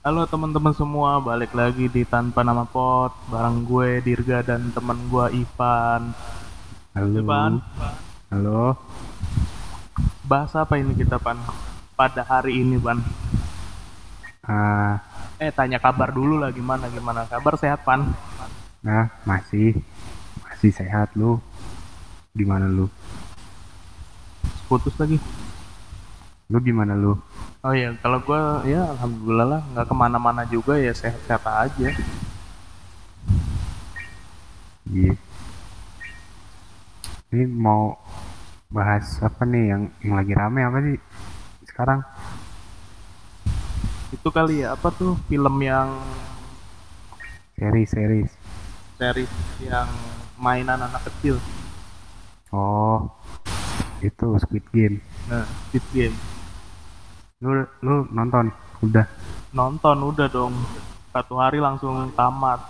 Halo teman-teman semua, balik lagi di Tanpa Nama Pot Bareng gue Dirga dan teman gue Ivan Halo. Ivan, Halo. bahas apa ini kita Pan? Pada hari ini Pan Ah, Eh tanya kabar dulu lah gimana gimana Kabar sehat Pan? nah masih masih sehat lu. Gimana lu? Putus lagi Lu gimana lu? Oh iya, kalau gue ya Alhamdulillah lah nggak ke mana-mana juga ya sehat-sehat aja Iya. Ini mau bahas apa nih yang yang lagi rame apa sih sekarang? Itu kali ya, apa tuh film yang Series series. series yang mainan anak kecil Oh, itu Squid Game. Nah, Squid Game Lu lu nonton? Udah. Nonton udah dong Satu hari langsung tamat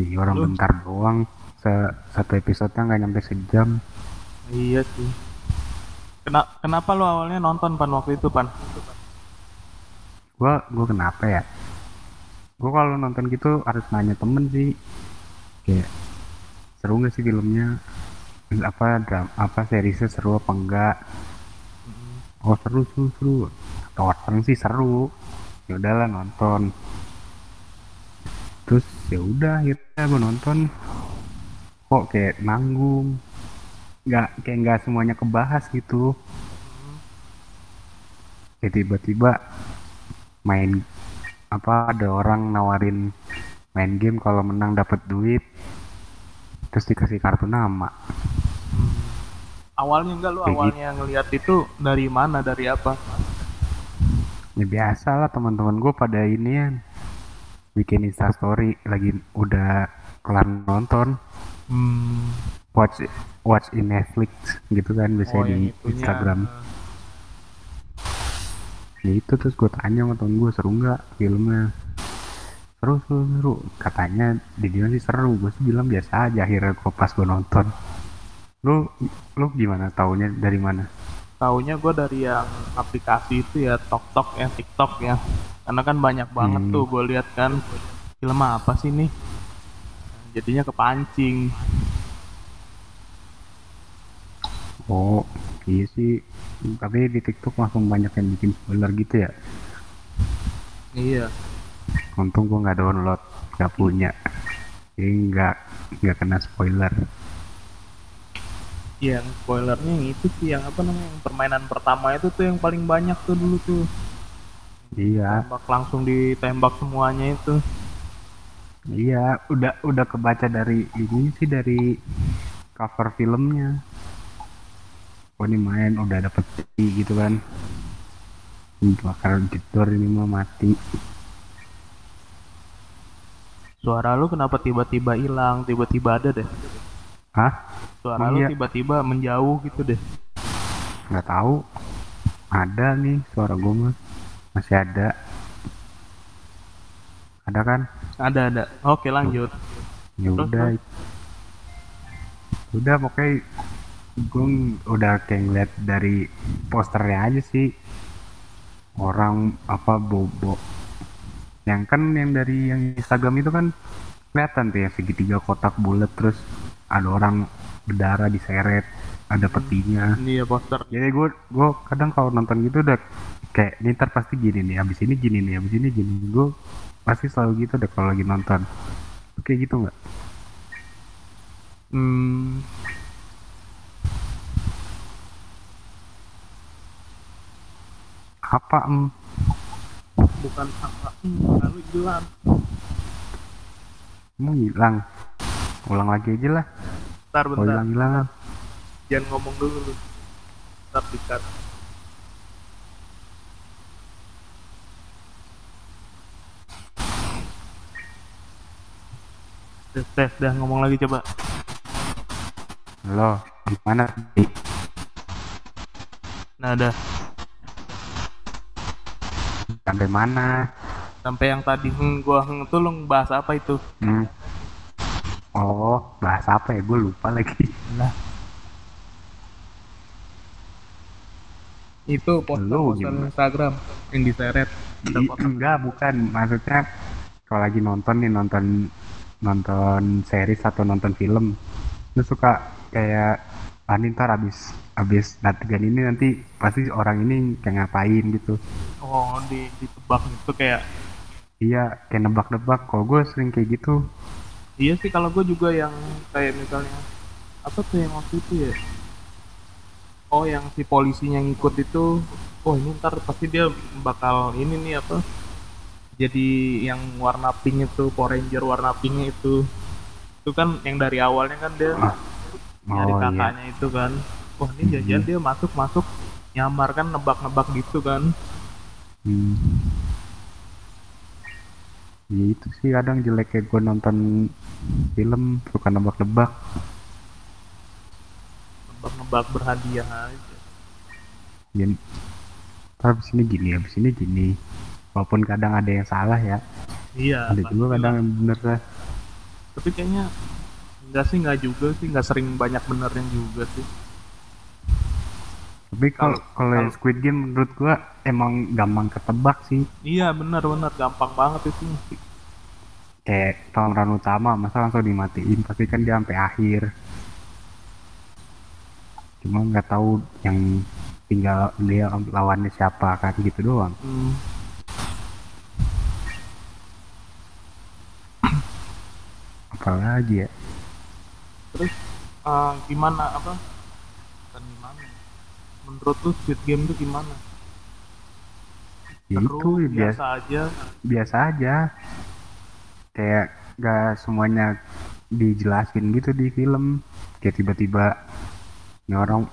Ih, orang Lu? bentar doang. Se satu episode-nya nggak nyampe sejam. Iya sih. Kena, kenapa lo awalnya nonton pan waktu itu pan? Gua gua kenapa ya? Gua kalau nonton gitu harus nanya temen sih. Kayak seru nggak sih filmnya? Apa dram apa seriesnya seru apa enggak? Oh seru seru seru. Kata orang sih seru. Ya udahlah nonton. Terus ya udah akhirnya gue nonton. Kok kayak nanggung. Nggak kayak nggak semuanya kebahas gitu. Kayak tiba-tiba main apa ada orang nawarin main game kalau menang dapat duit terus dikasih kartu nama Awalnya enggak lo Kayak awalnya ngelihat itu dari mana dari apa? ya biasa lah teman-teman gue pada ini ya bikin instastory lagi udah kelar nonton. Hmm, watch watch in Netflix gitu kan biasanya oh di itunya. Instagram. Ya itu terus gue tanya sama temen gue seru nggak filmnya? Seru seru seru. Katanya di dia sih seru. Gue sih bilang biasa aja akhirnya gue pas gue nonton lu lu gimana taunya dari mana Taunya gue dari yang aplikasi itu ya Tok Tok ya TikTok ya. Karena kan banyak banget Hmm. tuh gue lihat kan film apa sih nih? Jadinya kepancing. oh iya sih tapi di TikTok langsung banyak yang bikin spoiler gitu ya Iya. untung gue nggak download nggak punya jadi nggak nggak kena spoiler Yang spoilernya yang itu sih yang apa namanya yang permainan pertama itu tuh yang paling banyak tuh dulu tuh. iya Tembak langsung ditembak semuanya itu. Iya, udah udah kebaca dari ini sih dari cover filmnya. Oh ini main udah dapet peti gitu kan. Bakar jedor ini mah mati. Suara lu kenapa tiba-tiba hilang, tiba-tiba ada deh. Hah? Suara Oh, lu iya. tiba-tiba menjauh gitu deh. Nggak tahu. Ada nih suara gue mah. Masih ada. Ada kan? Ada ada. Oke lanjut. Ya Terus, udah. Udah pokoknya gue udah kayak ngeliat dari posternya aja sih orang apa bobo yang kan yang dari yang Instagram itu kan kelihatan tuh ya segitiga kotak bulat terus ada orang berdarah diseret ada petinya. Ini ya poster. jadi gue gue kadang kalau nonton gitu udah kayak ini ntar pasti gini nih abis ini gini nih abis ini gini. Gue pasti selalu gitu deh kalau lagi nonton. Oke gitu nggak? Hmm, apa em? Bukan apa. Hmm, lalu hilang. Emang hilang? Ulang lagi aja lah Bentar bentar. hilang hilangan Jangan ngomong dulu lu. Bentar dikat. Tes, tes, dah ngomong lagi coba. Halo, gimana tadi? Nah, dah. Sampai mana? Sampai yang tadi hmm, gua hmm, tuh lu bahas apa itu? Hmm. Oh, bahas apa ya? Gue lupa lagi. Lah. Itu gimana? Instagram yang diseret. I- enggak bukan maksudnya kalau lagi nonton nih nonton nonton series atau nonton film lu suka kayak ah ntar abis abis adegan ini nanti pasti orang ini kayak ngapain gitu Oh, di ditebak gitu kayak iya kayak nebak-nebak kalau gue sering kayak gitu Iya sih kalau gue juga yang kayak misalnya apa tuh yang waktu itu ya? Oh yang si polisinya ngikut itu, oh ini ntar pasti dia bakal ini nih apa? Jadi yang warna pink itu Power Ranger warna pink itu, itu kan yang dari awalnya kan dia Ah, nyari oh iya kakaknya itu kan. Wah ini jajan Mhm. dia masuk masuk nyamar kan nebak-nebak gitu kan. Hmm. Ya itu sih kadang jelek kayak gue nonton film suka nebak-nebak. Nebak-nebak berhadiah aja. ya ntar abis ini gini abis ini gini. Walaupun kadang ada yang salah ya. Iya. ada juga kadang yang bener lah tapi kayaknya enggak sih enggak juga sih. Enggak sering banyak benernya juga sih tapi kalau Kalau- Squid Game menurut gua emang gampang ketebak sih. Iya benar benar gampang banget itu. Kayak pemeran utama masa langsung dimatiin pasti kan dia sampai akhir. Cuma nggak tahu yang tinggal dia lawannya siapa kan gitu doang. Hmm. apalagi ya? Terus eh, gimana apa? Bukan gimana ya. Menurut lu Squid Game itu gimana? Ya Seru, itu biasa biasa aja. biasa aja. Kayak gak semuanya dijelasin gitu di film. Kayak tiba-tiba ini orang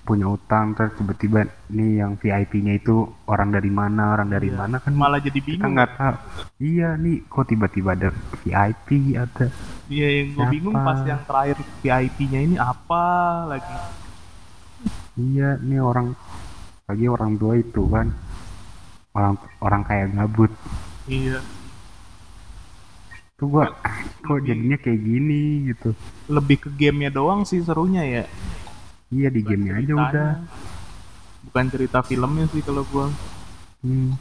punya utang terus tiba-tiba nih yang VIP-nya itu orang dari mana orang dari Iya. mana kan malah jadi kita bingung. nggak tahu. Iya nih kok tiba-tiba ada VIP ada Iya yang gue bingung pas yang terakhir VIP-nya ini apa lagi iya nih orang lagi orang tua itu kan. Orang orang kayak gabut. Iya. Tuh gua "Ah, kok jadinya kayak gini gitu. Lebih ke gamenya doang sih serunya ya. Iya di Bukan gamenya aja udah. bukan cerita filmnya sih kalau gua. Hmm.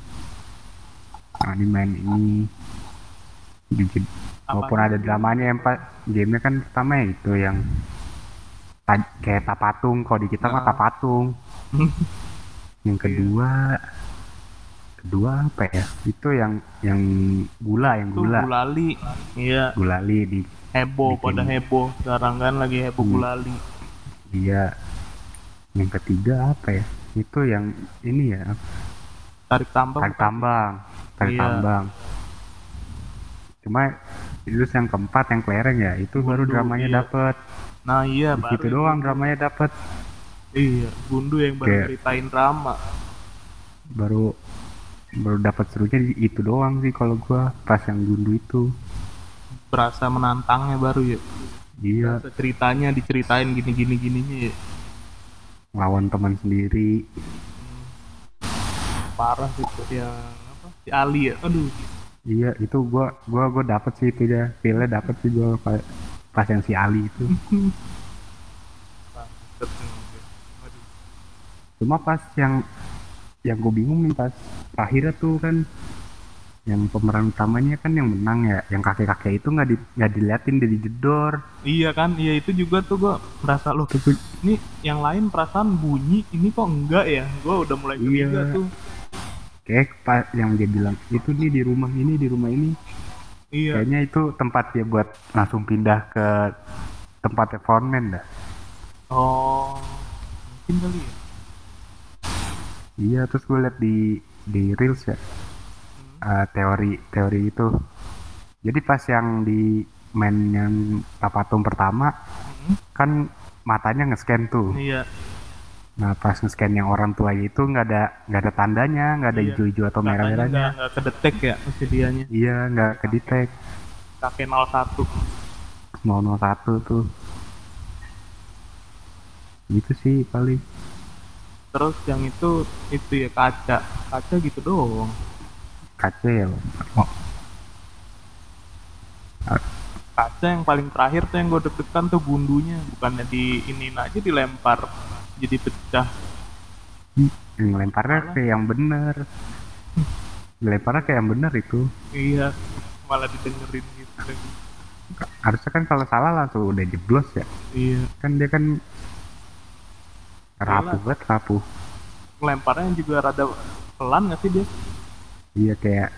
Nah, di main ini. Bikin walaupun ada dramanya yang pak gamenya kan pertama ya itu yang ta- kayak tapatung kalau di kita mah Nah. tapatung. Yang kedua kedua apa ya? Itu yang yang gula yang itu gula. gulali. Iya. Gulali di heboh Bikin- pada heboh sekarang kan lagi heboh Hmm. gulali. Dia yang ketiga apa ya? Itu yang ini ya. Tarik tambang. Tarik tambang. Tarik Iya. tambang. Cuma itu yang keempat yang kelereng ya. Itu baru Gundu, dramanya iya. dapet nah iya di baru yang doang dramanya dapet. Iya gundu yang baru Kayak- ceritain drama baru baru dapat serunya di itu doang sih kalau gua pas yang gundu itu. Berasa menantangnya baru ya. Dia berasa ceritanya diceritain gini gini gininya ya. Lawan teman sendiri. Parah sih yang apa? Si Ali ya. Aduh. Iya itu gua gua gua dapet sih itu ya feelnya dapet sih gua pas, pas yang si Ali itu. Cuma pas yang yang gue bingung nih pas akhirnya tuh kan yang pemeran utamanya kan yang menang ya yang kakek kakek itu nggak di nggak diliatin dari jedor. Iya kan iya itu juga tuh gua merasa loh gua- ini yang lain perasaan bunyi ini kok enggak ya? Gua udah mulai curiga Iya. tuh. Kayak pas yang dia bilang itu nih di rumah ini di rumah ini iya. Kayaknya itu tempat dia buat langsung pindah ke tempat foreman dah. Oh mungkin kali ya. Iya terus gue liat di di reels ya. Eh, teori teori itu. Jadi pas yang di main yang tapatung pertama Hmm, kan matanya nge-scan tuh. Iya nah pas nge-scan yang orang tua itu nggak ada nggak ada tandanya nggak ada Iya. hijau-hijau atau katanya merah-merahnya. nggak kedetek ya kejadiannya. Iya nggak kedetek. Kakek 01 001 tuh. Gitu sih paling. Terus yang itu itu ya kaca. Kaca gitu doang. Kaca ya oh, kaca yang paling terakhir tuh yang gue deg-degan tuh gundunya bukannya di ini aja dilempar jadi pecah Ngelemparnya kayak yang bener. Ngelemparnya kayak yang bener itu. iya malah didengerin gitu Harusnya kan kalau salah langsung udah jeblos ya. iya Kan dia kan rapuh banget rapuh. lemparnya juga rada pelan nggak sih dia Iya kayak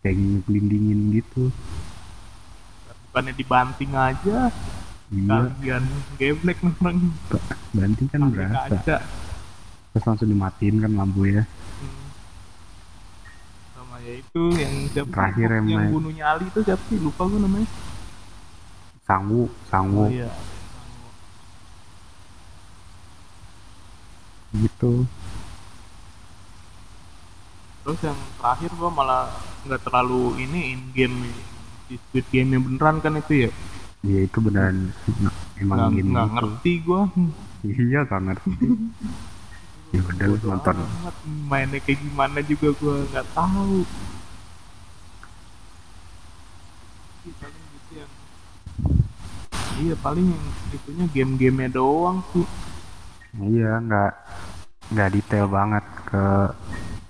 kayak ngelindingin gitu. bukannya dibanting aja Iya, kalian geblek orang banting kan berasa. kaca Terus langsung dimatiin kan lampunya. Hmm. sama ya itu yang siapa? Terakhir yang yang bunuhnya Ali itu siapa sih lupa gue namanya sangu oh iya gitu. terus yang terakhir gua malah nggak terlalu ini in game di Squid Game yang beneran kan itu ya Iya itu beneran emang nggak game nggak ngerti gua Iya gak ngerti. ya udah lu nonton. amat mainnya kayak gimana juga gua nggak tahu Iya, paling gitu yang iya paling yang itunya game-gamenya doang sih Iya nggak nggak detail banget ke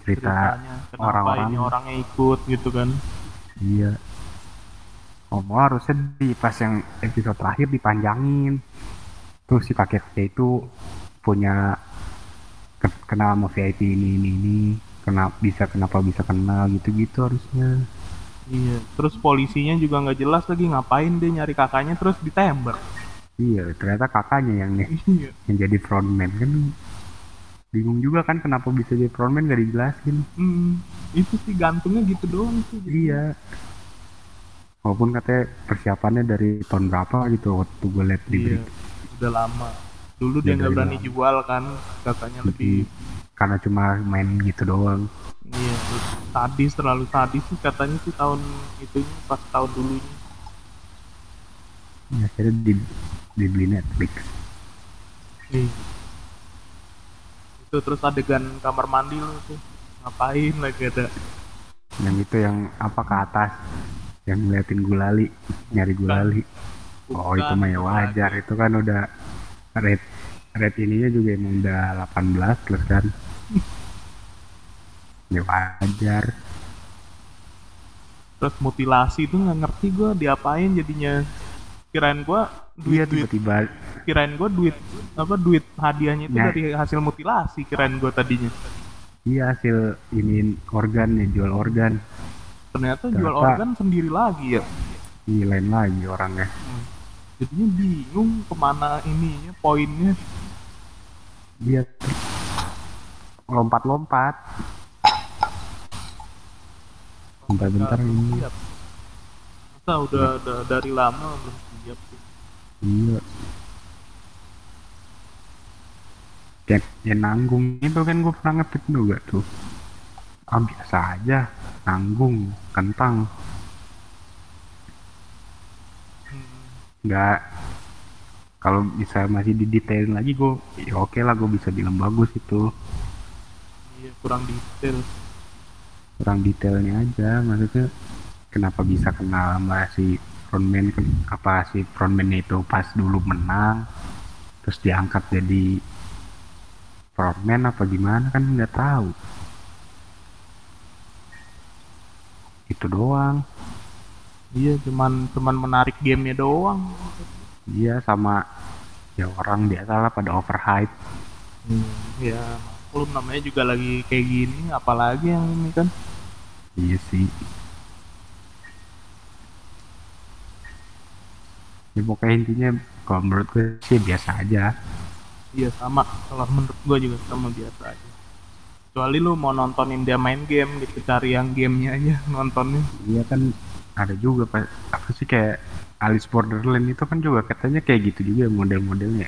cerita orang-orang. orangnya ikut gitu kan Iya. Ngomong harusnya di pas yang episode terakhir dipanjangin. Terus si kakek itu punya ke- kenal sama VIP ini ini ini. Kenapa bisa kenapa bisa kenal gitu-gitu harusnya. iya terus polisinya juga nggak jelas lagi ngapain dia nyari kakaknya terus ditembak Iya, ternyata kakaknya yang nih iya yang jadi frontman kan bingung juga kan kenapa bisa jadi frontman gak dijelasin. Hmm, itu sih gantungnya gitu doang sih. Iya. Walaupun katanya persiapannya dari tahun berapa gitu waktu gue liat di Iya, udah lama. Dulu dia nggak dari berani lama. jual kan, kakaknya lebih karena cuma main gitu doang. iya sadis terlalu sadis sih katanya sih tahun itunya pas tahun dulunya. Ya, akhirnya di, dibeli Netflix. Iya. Itu terus adegan kamar mandi lu tuh ngapain lagi ada Yang itu yang apa ke atas yang ngeliatin gulali, nyari gulali. Oh itu mah ya wajar, itu kan udah red red ininya juga emang udah 18 plus kan. ya wajar. terus mutilasi itu nggak ngerti gua diapain jadinya kirain gua duit Iya duit tiba-tiba kirain gua duit apa duit hadiahnya itu Nah. dari hasil mutilasi kirain gua tadinya iya hasil ini organ ya jual organ. Ternyata jual Ternyata- organ sendiri lagi ya Iya lain lagi orangnya. jadinya bingung ke mana ininya poinnya Dia lompat-lompat. Bentar-bentar ini. siap. masa udah, udah dari lama belum siap Iya. Kayak ya nanggung itu kan gue pernah ngetik juga tuh. Ah biasa aja, nanggung, kentang, nggak. Kalau bisa masih didetailin lagi gue ya oke lah gue bisa bilang bagus itu. Iya kurang detail. Kurang detailnya aja maksudnya kenapa bisa kenal sama si frontman apa si frontman itu pas dulu menang terus diangkat jadi frontman apa gimana kan nggak tahu itu doang. Iya cuman cuman menarik gamenya doang. Dia sama ya orang biasa lah pada overhype. Hmm, ya maklum namanya juga lagi kayak gini apalagi yang ini kan? Iya sih. Ya pokoknya intinya kalau menurut gue sih biasa aja. Iya sama. Kalau menurut gua juga sama biasa aja kecuali lu mau nontonin dia main game gitu cari yang gamenya aja nontonnya Iya kan ada juga pak apa sih kayak Alice Borderland itu kan juga katanya kayak gitu juga model-modelnya.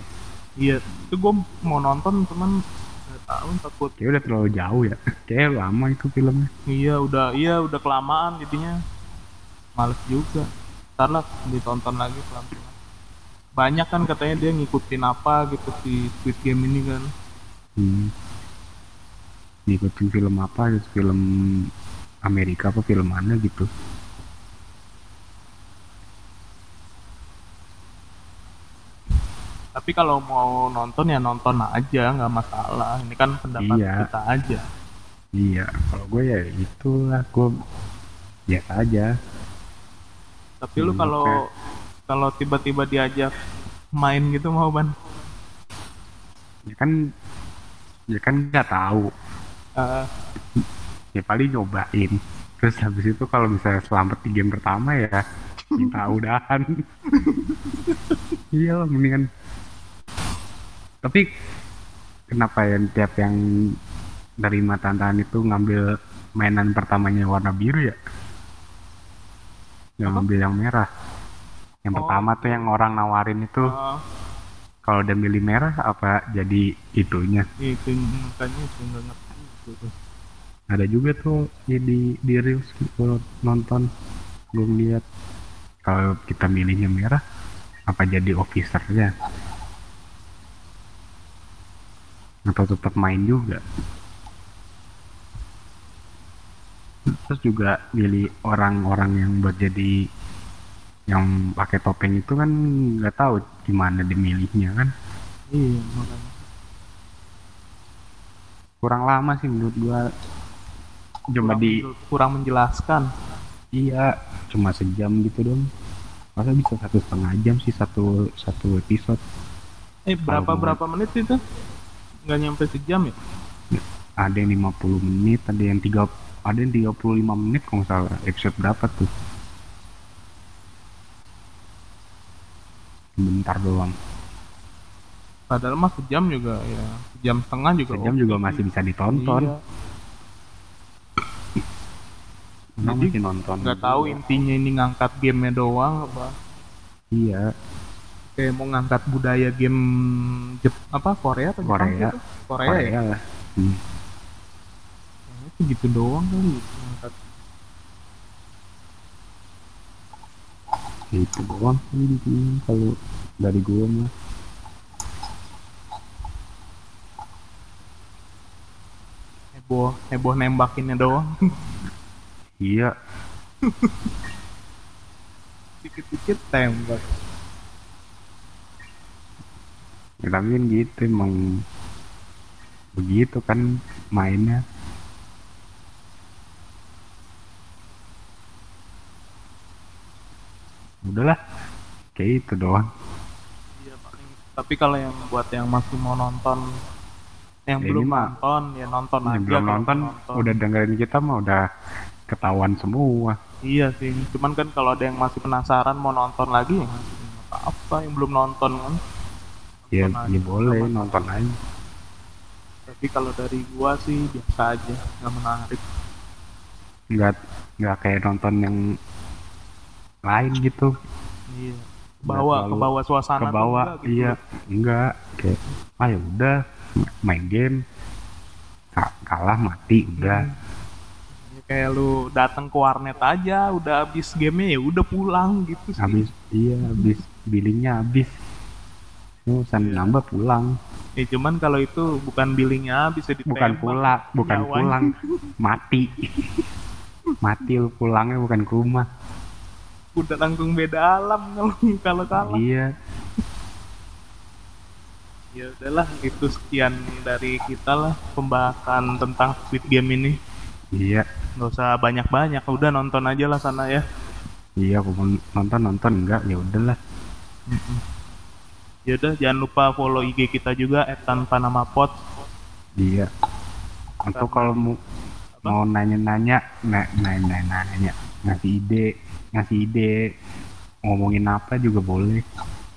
iya itu gua mau nonton cuman nggak tahu takut Kayak udah terlalu jauh ya. Kayak lama itu filmnya. iya udah iya udah kelamaan jadinya males juga ntar lah ditonton lagi pelan banyak kan katanya dia ngikutin apa gitu si Squid Game ini kan Hmm. Ngikutin film apa gitu, film Amerika apa film mana gitu. tapi kalau mau nonton ya nonton aja, nggak masalah. Ini kan pendapat Iya. kita aja. iya kalau gue ya itulah gue biasa aja Tapi lu Hmm, kalau oke. kalau tiba-tiba diajak main gitu mau ban? ya kan ya kan nggak tahu Eh, ya paling nyobain. Terus habis itu kalau misalnya selamat di game pertama ya minta udahan. Iya lah mendingan. Tapi kenapa ya tiap yang nerima tantangan itu ngambil mainan pertamanya warna biru ya? Yang ngambil yang merah. Yang Oh. pertama tuh yang orang nawarin itu eh, kalau udah milih merah apa jadi itunya? Itu makanya itu nggak. Ada juga tuh ya di di reels gue nonton. Gue lihat. Kalau kita milihnya merah apa jadi officernya? Atau tetap main juga? Terus juga milih orang-orang yang buat jadi yang pakai topeng itu kan nggak tahu gimana dimilihnya kan? Iya makanya. Kurang lama sih menurut gua cuma Kurang di kurang menjelaskan. Iya, cuma sejam gitu dong. Masa bisa satu setengah jam sih satu satu episode? Eh berapa Kalau- berapa menit itu? Nggak nyampe sejam ya? Ada yang 50 menit, ada yang tiga ada yang 35 menit kalau nggak salah. Episode berapa tuh? Bentar doang. Padahal mah sejam juga ya, sejam setengah juga. Sejam oke juga sih. masih bisa ditonton. Iya. Emang Jadi, masih nonton. Nggak tahu juga. intinya ini ngangkat gamenya doang apa? Iya, Kayak mau ngangkat budaya game Jep apa Korea atau Jepang Korea. gitu? Korea, ya? Korea lah. Hmm. Kayaknya sih gitu doang kali ngangkat. Itu doang sih sini kalau dari gua mah. Heboh, heboh nembakinnya doang. Iya, Dikit-dikit tembak. ya, tapi kan gitu emang begitu kan mainnya udahlah kayak itu doang Iya paling. Tapi kalau yang buat yang masih mau nonton, yang Ya, belum mah- nonton ya nonton yang aja. belum nonton nonton. udah dengerin kita mah udah ketahuan semua Iya sih. Cuman kan kalau ada yang masih penasaran mau nonton lagi ya nggak apa yang belum nonton kan. ya, Nonton ya aja, boleh sama-sama. nonton aja Tapi kalau dari gua sih biasa aja, nggak menarik. nggak nggak kayak nonton yang lain gitu Iya. Bawa ke bawah suasana ke bawah gitu. iya enggak kayak ah ya udah main game Ka- kalah mati udah Ya, kayak lu datang ke warnet aja, udah habis gamenya ya udah pulang gitu sih. habis iya habis billingnya habis Terus urusan Iya. nambah pulang Ya cuman kalau itu bukan billingnya bisa ditembak. bukan pulang bukan Nyawanya. pulang mati mati lu pulangnya bukan ke rumah Udah langsung beda alam kalau kalau kalah. iya Ya udahlah, itu sekian dari kita lah pembahasan tentang Squid Game ini. iya Nggak usah banyak-banyak, udah nonton aja lah sana ya. iya aku nonton nonton enggak ya udahlah Ya udah, jangan lupa follow IG kita juga @tanpa nama pot. iya untuk kalau mau mau nanya-nanya na- nanya-nanya ngasih ide ngasih ide ngomongin apa juga boleh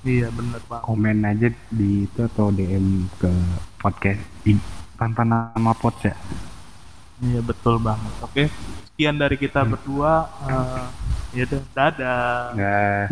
Iya bener banget. komen aja di itu atau DM ke podcast tanpa nama pot ya Iya betul banget. Oke, sekian dari kita berdua. Eh, ya udah, dadah. Nah.